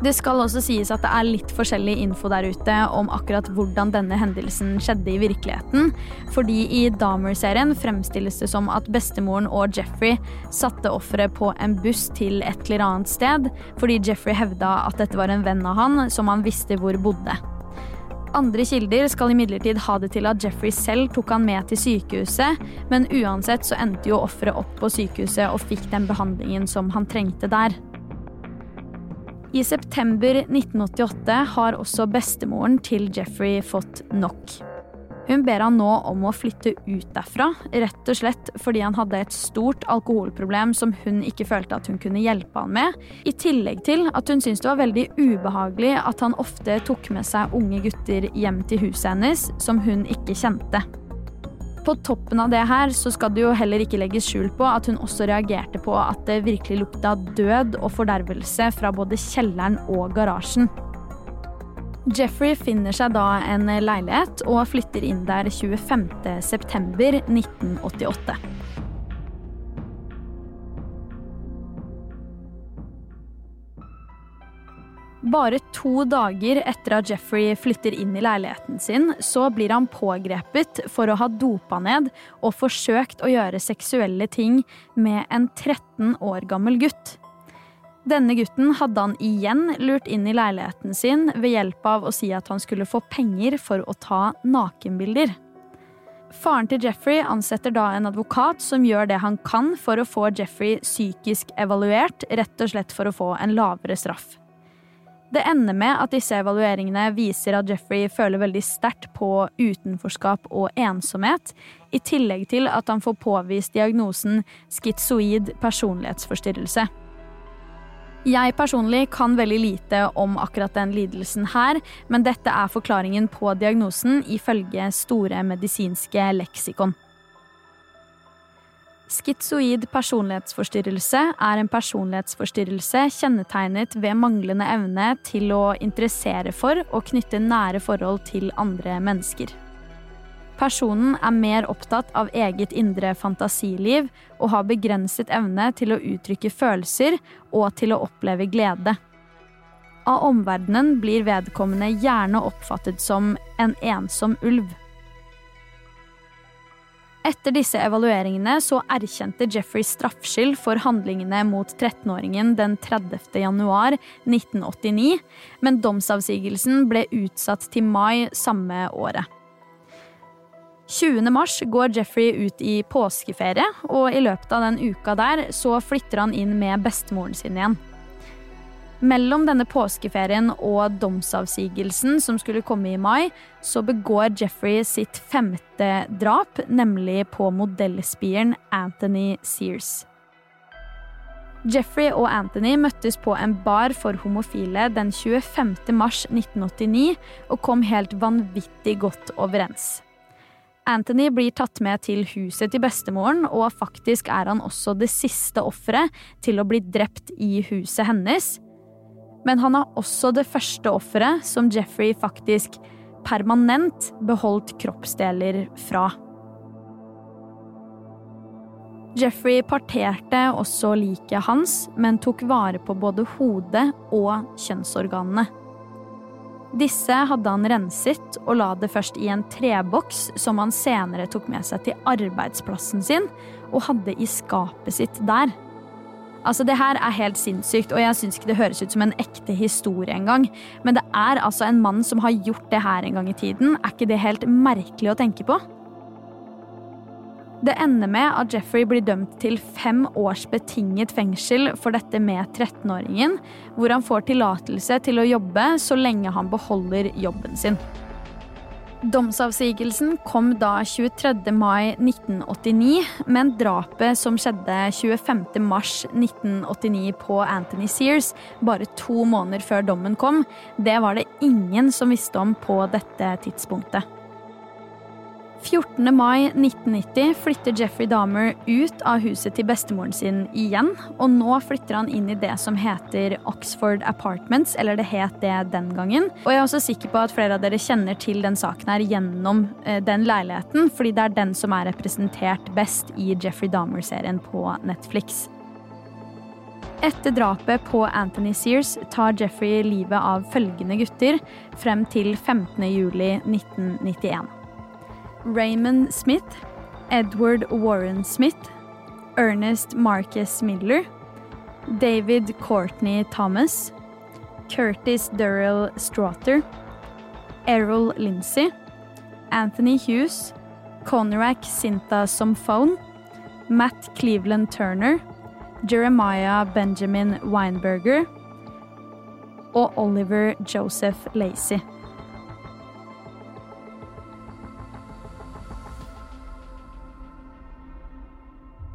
Det skal også sies at det er litt forskjellig info der ute om akkurat hvordan denne hendelsen skjedde i virkeligheten. Fordi i Dahmer-serien fremstilles det som at bestemoren og Jeffrey satte offeret på en buss til et eller annet sted, fordi Jeffrey hevda at dette var en venn av han som han visste hvor bodde. Andre kilder skal imidlertid ha det til at Jeffrey selv tok han med til sykehuset, men uansett så endte jo offeret opp på sykehuset og fikk den behandlingen som han trengte der. I september 1988 har også bestemoren til Jeffrey fått nok. Hun ber han nå om å flytte ut derfra, rett og slett fordi han hadde et stort alkoholproblem som hun ikke følte at hun kunne hjelpe han med, i tillegg til at hun syntes det var veldig ubehagelig at han ofte tok med seg unge gutter hjem til huset hennes som hun ikke kjente. På toppen av det her så skal det jo heller ikke legges skjul på at hun også reagerte på at det virkelig lukta død og fordervelse fra både kjelleren og garasjen. Jeffrey finner seg da en leilighet og flytter inn der 25.9.1988. Bare to dager etter at Jeffrey flytter inn i leiligheten sin, så blir han pågrepet for å ha dopa ned og forsøkt å gjøre seksuelle ting med en 13 år gammel gutt. Denne gutten hadde han igjen lurt inn i leiligheten sin ved hjelp av å si at han skulle få penger for å ta nakenbilder. Faren til Jeffrey ansetter da en advokat som gjør det han kan for å få Jeffrey psykisk evaluert, rett og slett for å få en lavere straff. Det ender med at disse evalueringene viser at Jeffrey føler veldig sterkt på utenforskap og ensomhet, i tillegg til at han får påvist diagnosen schizoid personlighetsforstyrrelse. Jeg personlig kan veldig lite om akkurat den lidelsen her, men dette er forklaringen på diagnosen ifølge Store medisinske leksikon. Skitsoid personlighetsforstyrrelse er en personlighetsforstyrrelse kjennetegnet ved manglende evne til å interessere for og knytte nære forhold til andre mennesker. Personen er mer opptatt av eget indre fantasiliv og har begrenset evne til å uttrykke følelser og til å oppleve glede. Av omverdenen blir vedkommende gjerne oppfattet som en ensom ulv. Etter disse evalueringene så erkjente Jeffrey straffskyld for handlingene mot 13-åringen den 30. januar 1989, men domsavsigelsen ble utsatt til mai samme året. 20. mars går Jeffrey ut i påskeferie, og i løpet av den uka der så flytter han inn med bestemoren sin igjen. Mellom denne påskeferien og domsavsigelsen som skulle komme i mai, så begår Jeffrey sitt femte drap, nemlig på modellspiren Anthony Sears. Jeffrey og Anthony møttes på en bar for homofile den 25. mars 1989 og kom helt vanvittig godt overens. Anthony blir tatt med til huset til bestemoren, og faktisk er han også det siste offeret til å bli drept i huset hennes. Men han er også det første offeret som Jeffrey faktisk permanent beholdt kroppsdeler fra. Jeffrey parterte også liket hans, men tok vare på både hodet og kjønnsorganene. Disse hadde han renset og la det først i en treboks som han senere tok med seg til arbeidsplassen sin og hadde i skapet sitt der. Altså, Det her er helt sinnssykt, og jeg syns ikke det høres ut som en ekte historie engang. Men det er altså en mann som har gjort det her en gang i tiden. Er ikke det helt merkelig å tenke på? Det ender med at Jeffrey blir dømt til fem års betinget fengsel for dette med 13-åringen, hvor han får tillatelse til å jobbe så lenge han beholder jobben sin. Domsavsigelsen kom da 23. mai 1989, men drapet som skjedde 25. mars 1989 på Anthony Sears, bare to måneder før dommen kom, det var det ingen som visste om på dette tidspunktet. 14. mai 1990 flytter Jeffrey Dahmer ut av huset til bestemoren sin igjen. Og nå flytter han inn i det som heter Oxford Apartments, eller det het det den gangen. Og jeg er også sikker på at flere av dere kjenner til den saken her gjennom eh, den leiligheten, fordi det er den som er representert best i Jeffrey Dahmer-serien på Netflix. Etter drapet på Anthony Sears tar Jeffrey livet av følgende gutter frem til 15. juli 1991. Raymond Smith, Edward Warren Smith, Ernest Marcus Miller, David Courtney Thomas, Curtis Durrell Straughter, Errol Lindsay, Anthony Hughes, Conorak Sinta Somphone, Matt Cleveland Turner, Jeremiah Benjamin Weinberger og Oliver Joseph Lacey.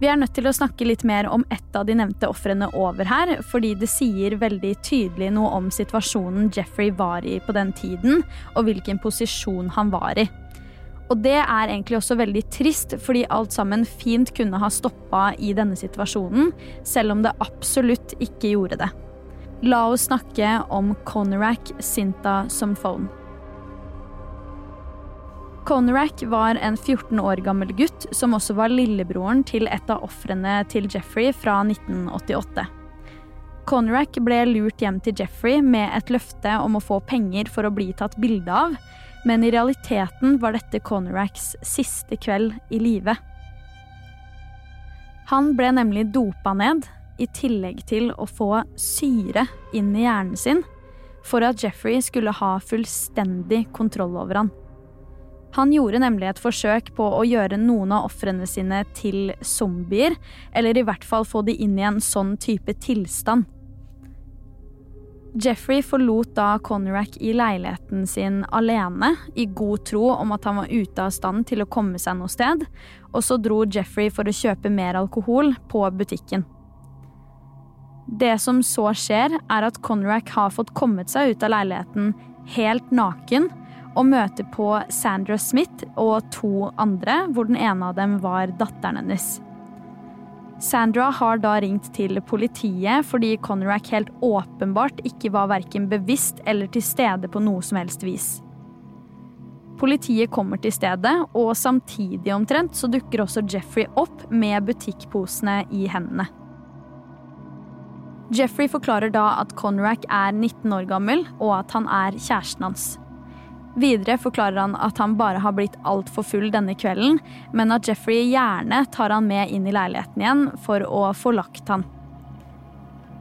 Vi er nødt til å snakke litt mer om ett av de nevnte ofrene over her, fordi det sier veldig tydelig noe om situasjonen Jeffrey var i på den tiden, og hvilken posisjon han var i. Og det er egentlig også veldig trist, fordi alt sammen fint kunne ha stoppa i denne situasjonen, selv om det absolutt ikke gjorde det. La oss snakke om Conorak Sinta Somphone. Conorak var en 14 år gammel gutt som også var lillebroren til et av ofrene til Jeffrey fra 1988. Conorak ble lurt hjem til Jeffrey med et løfte om å få penger for å bli tatt bilde av, men i realiteten var dette Conoraks siste kveld i live. Han ble nemlig dopa ned, i tillegg til å få syre inn i hjernen sin, for at Jeffrey skulle ha fullstendig kontroll over han. Han gjorde nemlig et forsøk på å gjøre noen av ofrene sine til zombier, eller i hvert fall få de inn i en sånn type tilstand. Jeffrey forlot da Conrack i leiligheten sin alene, i god tro om at han var ute av stand til å komme seg noe sted, og så dro Jeffrey for å kjøpe mer alkohol på butikken. Det som så skjer, er at Conrack har fått kommet seg ut av leiligheten helt naken, og møter på Sandra Smith og to andre, hvor den ene av dem var datteren hennes. Sandra har da ringt til politiet fordi Conrack helt åpenbart ikke var verken bevisst eller til stede på noe som helst vis. Politiet kommer til stedet, og samtidig omtrent så dukker også Jeffrey opp med butikkposene i hendene. Jeffrey forklarer da at Conrack er 19 år gammel, og at han er kjæresten hans. Videre forklarer han at han bare har blitt altfor full denne kvelden, men at Jeffrey gjerne tar han med inn i leiligheten igjen for å få lagt han.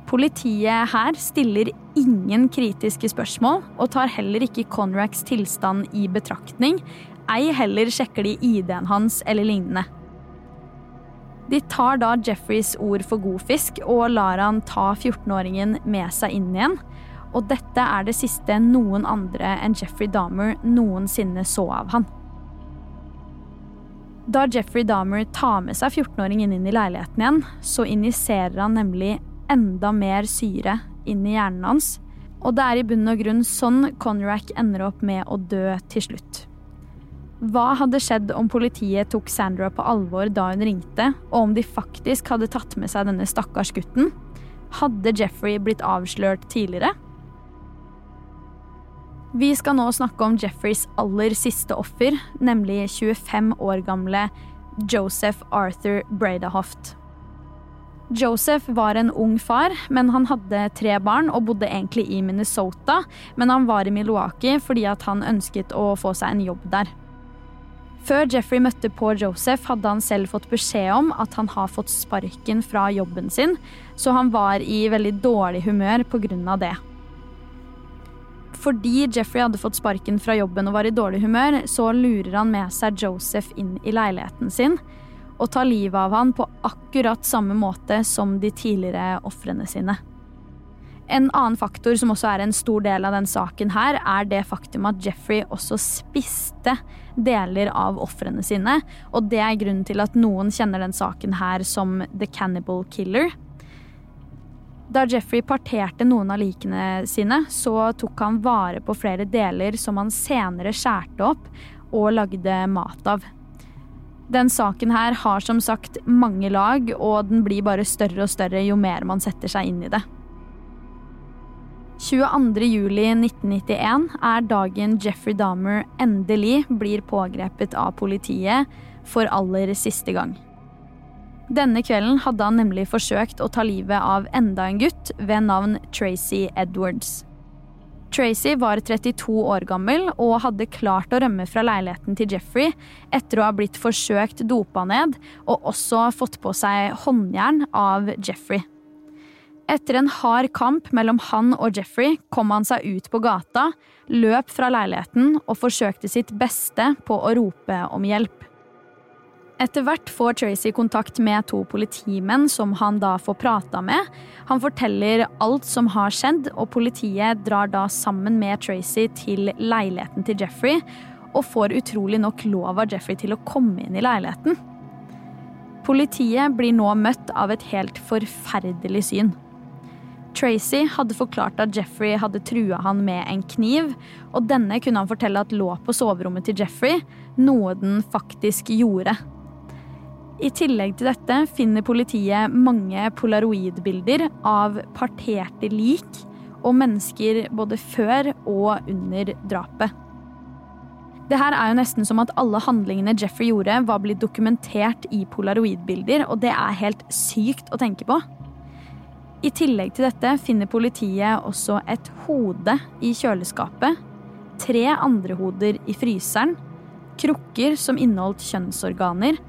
Politiet her stiller ingen kritiske spørsmål, og tar heller ikke Conracks tilstand i betraktning. Ei heller sjekker de ID-en hans eller lignende. De tar da Jeffreys ord for god fisk og lar han ta 14-åringen med seg inn igjen og dette er det siste noen andre enn Jeffrey Dahmer noensinne så av han. Da Jeffrey Dahmer tar med seg 14-åringen inn i leiligheten igjen, så injiserer han nemlig enda mer syre inn i hjernen hans, og det er i bunn og grunn sånn Conrack ender opp med å dø til slutt. Hva hadde skjedd om politiet tok Sandra på alvor da hun ringte, og om de faktisk hadde tatt med seg denne stakkars gutten? Hadde Jeffrey blitt avslørt tidligere? Vi skal nå snakke om Jeffreys aller siste offer, nemlig 25 år gamle Joseph Arthur Bradahoft. Joseph var en ung far, men han hadde tre barn og bodde egentlig i Minnesota. Men han var i Milwaukee fordi han ønsket å få seg en jobb der. Før Jeffrey møtte på Joseph, hadde han selv fått beskjed om at han har fått sparken fra jobben sin, så han var i veldig dårlig humør pga. det. Fordi Jeffrey hadde fått sparken fra jobben og var i dårlig humør, så lurer han med seg Joseph inn i leiligheten sin og tar livet av han på akkurat samme måte som de tidligere ofrene sine. En annen faktor som også er en stor del av den saken her, er det faktum at Jeffrey også spiste deler av ofrene sine, og det er grunnen til at noen kjenner den saken her som The Cannibal Killer. Da Jeffrey parterte noen av likene sine, så tok han vare på flere deler som han senere skjærte opp, og lagde mat av. Den saken her har som sagt mange lag, og den blir bare større og større jo mer man setter seg inn i det. 22.07.1991 er dagen Jeffrey Dahmer endelig blir pågrepet av politiet for aller siste gang. Denne kvelden hadde han nemlig forsøkt å ta livet av enda en gutt ved navn Tracy Edwards. Tracy var 32 år gammel og hadde klart å rømme fra leiligheten til Jeffrey etter å ha blitt forsøkt dopa ned og også fått på seg håndjern av Jeffrey. Etter en hard kamp mellom han og Jeffrey kom han seg ut på gata, løp fra leiligheten og forsøkte sitt beste på å rope om hjelp. Etter hvert får Tracy kontakt med to politimenn som han da får prata med. Han forteller alt som har skjedd, og politiet drar da sammen med Tracy til leiligheten til Jeffrey, og får utrolig nok lov av Jeffrey til å komme inn i leiligheten. Politiet blir nå møtt av et helt forferdelig syn. Tracy hadde forklart at Jeffrey hadde trua han med en kniv, og denne kunne han fortelle at lå på soverommet til Jeffrey, noe den faktisk gjorde. I tillegg til dette finner politiet mange polaroidbilder av parterte lik og mennesker både før og under drapet. Det her er jo nesten som at alle handlingene Jeffrey gjorde, var blitt dokumentert i polaroidbilder, og det er helt sykt å tenke på. I tillegg til dette finner politiet også et hode i kjøleskapet, tre andre hoder i fryseren, krukker som inneholdt kjønnsorganer,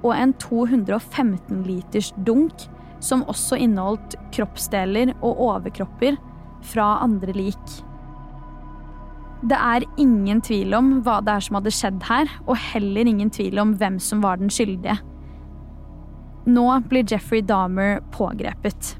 og en 215 liters dunk som også inneholdt kroppsdeler og overkropper fra andre lik. Det er ingen tvil om hva det er som hadde skjedd her, og heller ingen tvil om hvem som var den skyldige. Nå blir Jeffrey Dahmer pågrepet.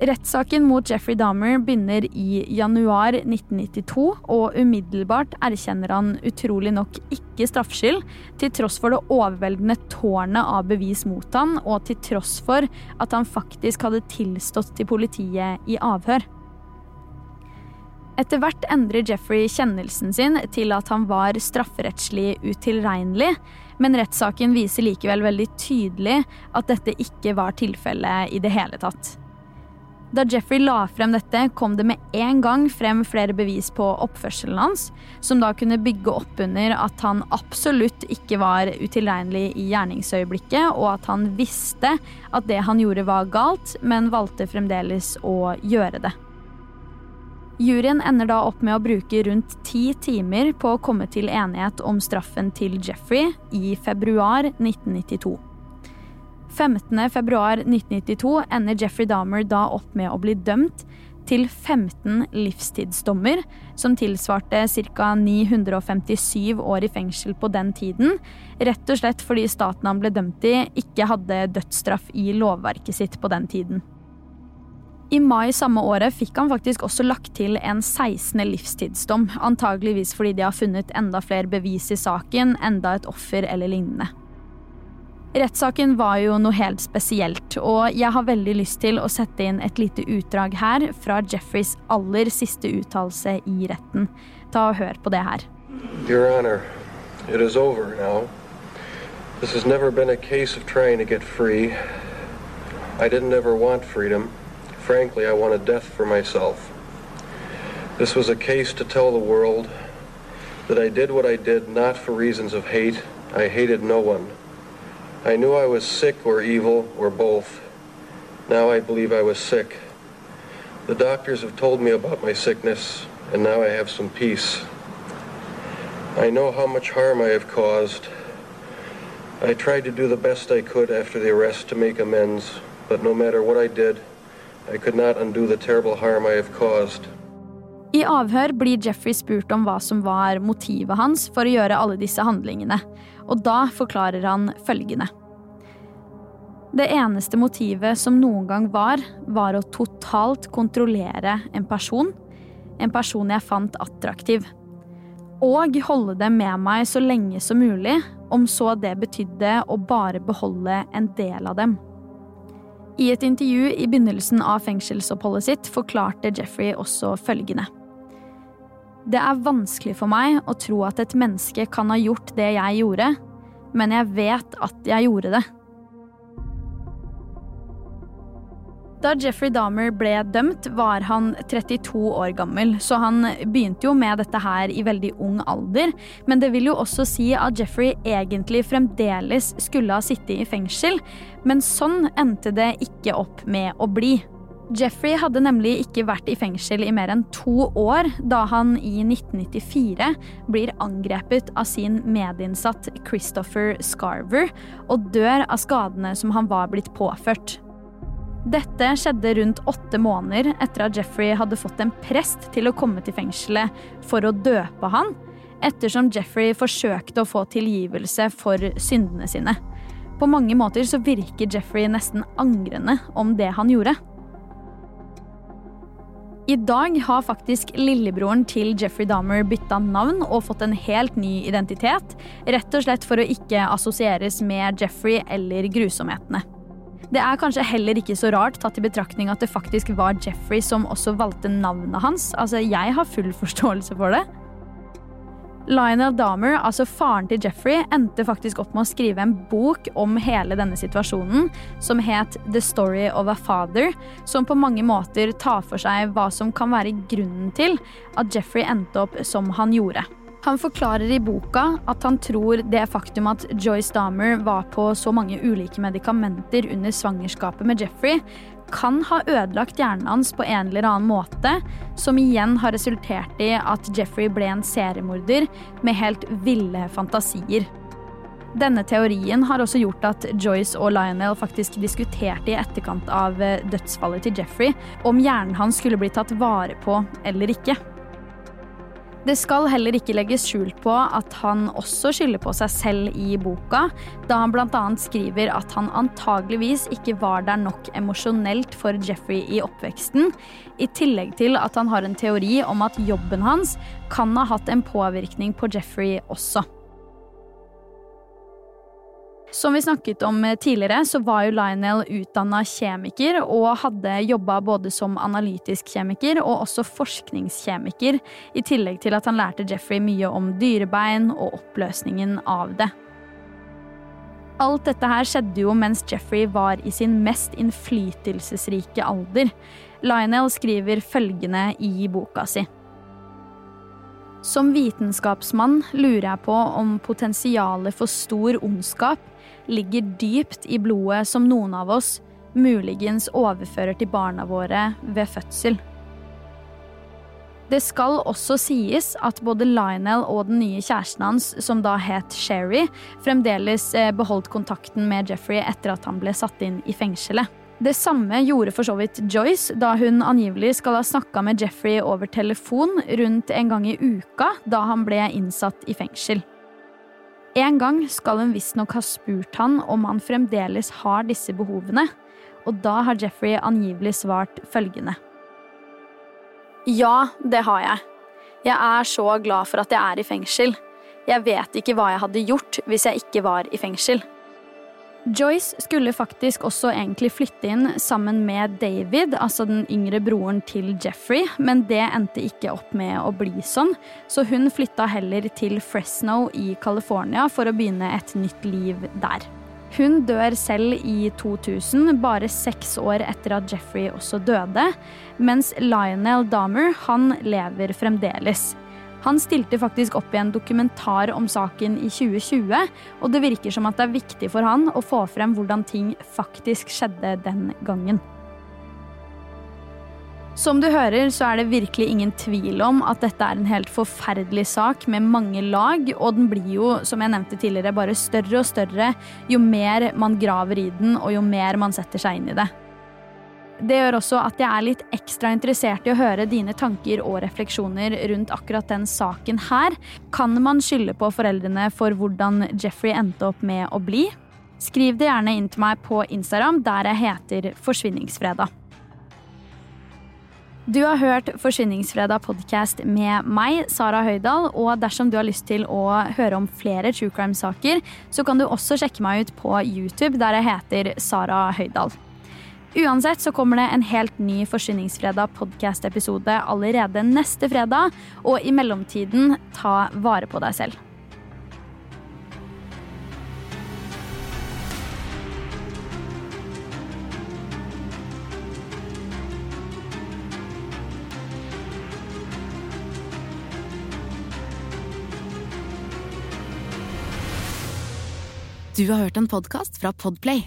Rettssaken mot Jeffrey Dahmer begynner i januar 1992, og umiddelbart erkjenner han utrolig nok ikke straffskyld, til tross for det overveldende tårnet av bevis mot han, og til tross for at han faktisk hadde tilstått til politiet i avhør. Etter hvert endrer Jeffrey kjennelsen sin til at han var strafferettslig utilregnelig, men rettssaken viser likevel veldig tydelig at dette ikke var tilfellet i det hele tatt. Da Jeffrey la frem dette, kom det med en gang frem flere bevis på oppførselen hans, som da kunne bygge opp under at han absolutt ikke var utilregnelig i gjerningsøyeblikket, og at han visste at det han gjorde var galt, men valgte fremdeles å gjøre det. Juryen ender da opp med å bruke rundt ti timer på å komme til enighet om straffen til Jeffrey i februar 1992. 15.2.1992 ender Jeffrey Dahmer da opp med å bli dømt til 15 livstidsdommer, som tilsvarte ca. 957 år i fengsel på den tiden, rett og slett fordi staten han ble dømt i, ikke hadde dødsstraff i lovverket sitt på den tiden. I mai samme året fikk han faktisk også lagt til en 16. livstidsdom, antageligvis fordi de har funnet enda flere bevis i saken, enda et offer eller lignende. Rettssaken var jo noe helt spesielt, og jeg har veldig lyst til å sette inn et lite utdrag her fra Jeffreys aller siste uttalelse i retten. Ta og hør på det her. Your Honor, it is over now. This has never been a case of trying to get free. I didn't ever want freedom. Frankly, I wanted death for myself. This was a case to tell the world that I did what I did not for reasons of hate. I hated no one. I knew I was sick or evil or both. Now I believe I was sick. The doctors have told me about my sickness, and now I have some peace. I know how much harm I have caused. I tried to do the best I could after the arrest to make amends, but no matter what I did, I could not undo the terrible harm I have caused. I avhør blir Jeffrey spurt om hva som var motivet hans for å gjøre alle disse handlingene, og da forklarer han følgende. Det eneste motivet som noen gang var, var å totalt kontrollere en person, en person jeg fant attraktiv, og holde dem med meg så lenge som mulig, om så det betydde å bare beholde en del av dem. I et intervju i begynnelsen av fengselsoppholdet sitt forklarte Jeffrey også følgende. Det er vanskelig for meg å tro at et menneske kan ha gjort det jeg gjorde, men jeg vet at jeg gjorde det. Da Jeffrey Dahmer ble dømt, var han 32 år gammel, så han begynte jo med dette her i veldig ung alder. Men det vil jo også si at Jeffrey egentlig fremdeles skulle ha sittet i fengsel, men sånn endte det ikke opp med å bli. Jeffrey hadde nemlig ikke vært i fengsel i mer enn to år da han i 1994 blir angrepet av sin medinnsatt Christopher Scarver og dør av skadene som han var blitt påført. Dette skjedde rundt åtte måneder etter at Jeffrey hadde fått en prest til å komme til fengselet for å døpe han, ettersom Jeffrey forsøkte å få tilgivelse for syndene sine. På mange måter så virker Jeffrey nesten angrende om det han gjorde. I dag har faktisk lillebroren til Jeffrey Dahmer bytta navn og fått en helt ny identitet, rett og slett for å ikke assosieres med Jeffrey eller grusomhetene. Det er kanskje heller ikke så rart, tatt i betraktning at det faktisk var Jeffrey som også valgte navnet hans. Altså, jeg har full forståelse for det. Lionel Dahmer, altså faren til Jeffrey, endte faktisk opp med å skrive en bok om hele denne situasjonen, som het The Story of a Father, som på mange måter tar for seg hva som kan være grunnen til at Jeffrey endte opp som han gjorde. Han forklarer i boka at han tror det faktum at Joyce Dahmer var på så mange ulike medikamenter under svangerskapet med Jeffrey, kan ha ødelagt hjernen hans på en eller annen måte, som igjen har resultert i at Jeffrey ble en seriemorder med helt ville fantasier. Denne teorien har også gjort at Joyce og Lionel faktisk diskuterte i etterkant av dødsfallet til Jeffrey om hjernen hans skulle bli tatt vare på eller ikke. Det skal heller ikke legges skjult på at han også skylder på seg selv i boka, da han bl.a. skriver at han antageligvis ikke var der nok emosjonelt for Jeffrey i oppveksten, i tillegg til at han har en teori om at jobben hans kan ha hatt en påvirkning på Jeffrey også. Som vi snakket om tidligere, så var jo Lionel utdanna kjemiker og hadde jobba både som analytisk kjemiker og også forskningskjemiker, i tillegg til at han lærte Jeffrey mye om dyrebein og oppløsningen av det. Alt dette her skjedde jo mens Jeffrey var i sin mest innflytelsesrike alder. Lionel skriver følgende i boka si. Som vitenskapsmann lurer jeg på om potensialet for stor ondskap ligger dypt i blodet som noen av oss muligens overfører til barna våre ved fødsel. Det skal også sies at både Lionel og den nye kjæresten hans, som da het Sherry, fremdeles eh, beholdt kontakten med Jeffrey etter at han ble satt inn i fengselet. Det samme gjorde for så vidt Joyce, da hun angivelig skal ha snakka med Jeffrey over telefon rundt en gang i uka da han ble innsatt i fengsel. En gang skal hun visstnok ha spurt han om han fremdeles har disse behovene, og da har Jeffrey angivelig svart følgende. Ja, det har jeg. Jeg er så glad for at jeg er i fengsel. Jeg vet ikke hva jeg hadde gjort hvis jeg ikke var i fengsel. Joyce skulle faktisk også egentlig flytte inn sammen med David, altså den yngre broren til Jeffrey, men det endte ikke opp med å bli sånn, så hun flytta heller til Fresno i California for å begynne et nytt liv der. Hun dør selv i 2000, bare seks år etter at Jeffrey også døde, mens Lionel Dahmer han lever fremdeles. Han stilte faktisk opp i en dokumentar om saken i 2020, og det virker som at det er viktig for han å få frem hvordan ting faktisk skjedde den gangen. Som du hører, så er det virkelig ingen tvil om at dette er en helt forferdelig sak med mange lag, og den blir jo, som jeg nevnte tidligere, bare større og større jo mer man graver i den, og jo mer man setter seg inn i det. Det gjør også at jeg er litt ekstra interessert i å høre dine tanker og refleksjoner rundt akkurat den saken her. Kan man skylde på foreldrene for hvordan Jeffrey endte opp med å bli? Skriv det gjerne inn til meg på Instagram, der jeg heter Forsvinningsfredag. Du har hørt Forsvinningsfredag podkast med meg, Sara Høydahl. Og dersom du har lyst til å høre om flere true crime-saker, så kan du også sjekke meg ut på YouTube, der jeg heter Sara Høydahl. Uansett så kommer det en helt ny Forsvinningsfredag podkast-episode allerede neste fredag. Og i mellomtiden, ta vare på deg selv. Du har hørt en podkast fra Podplay.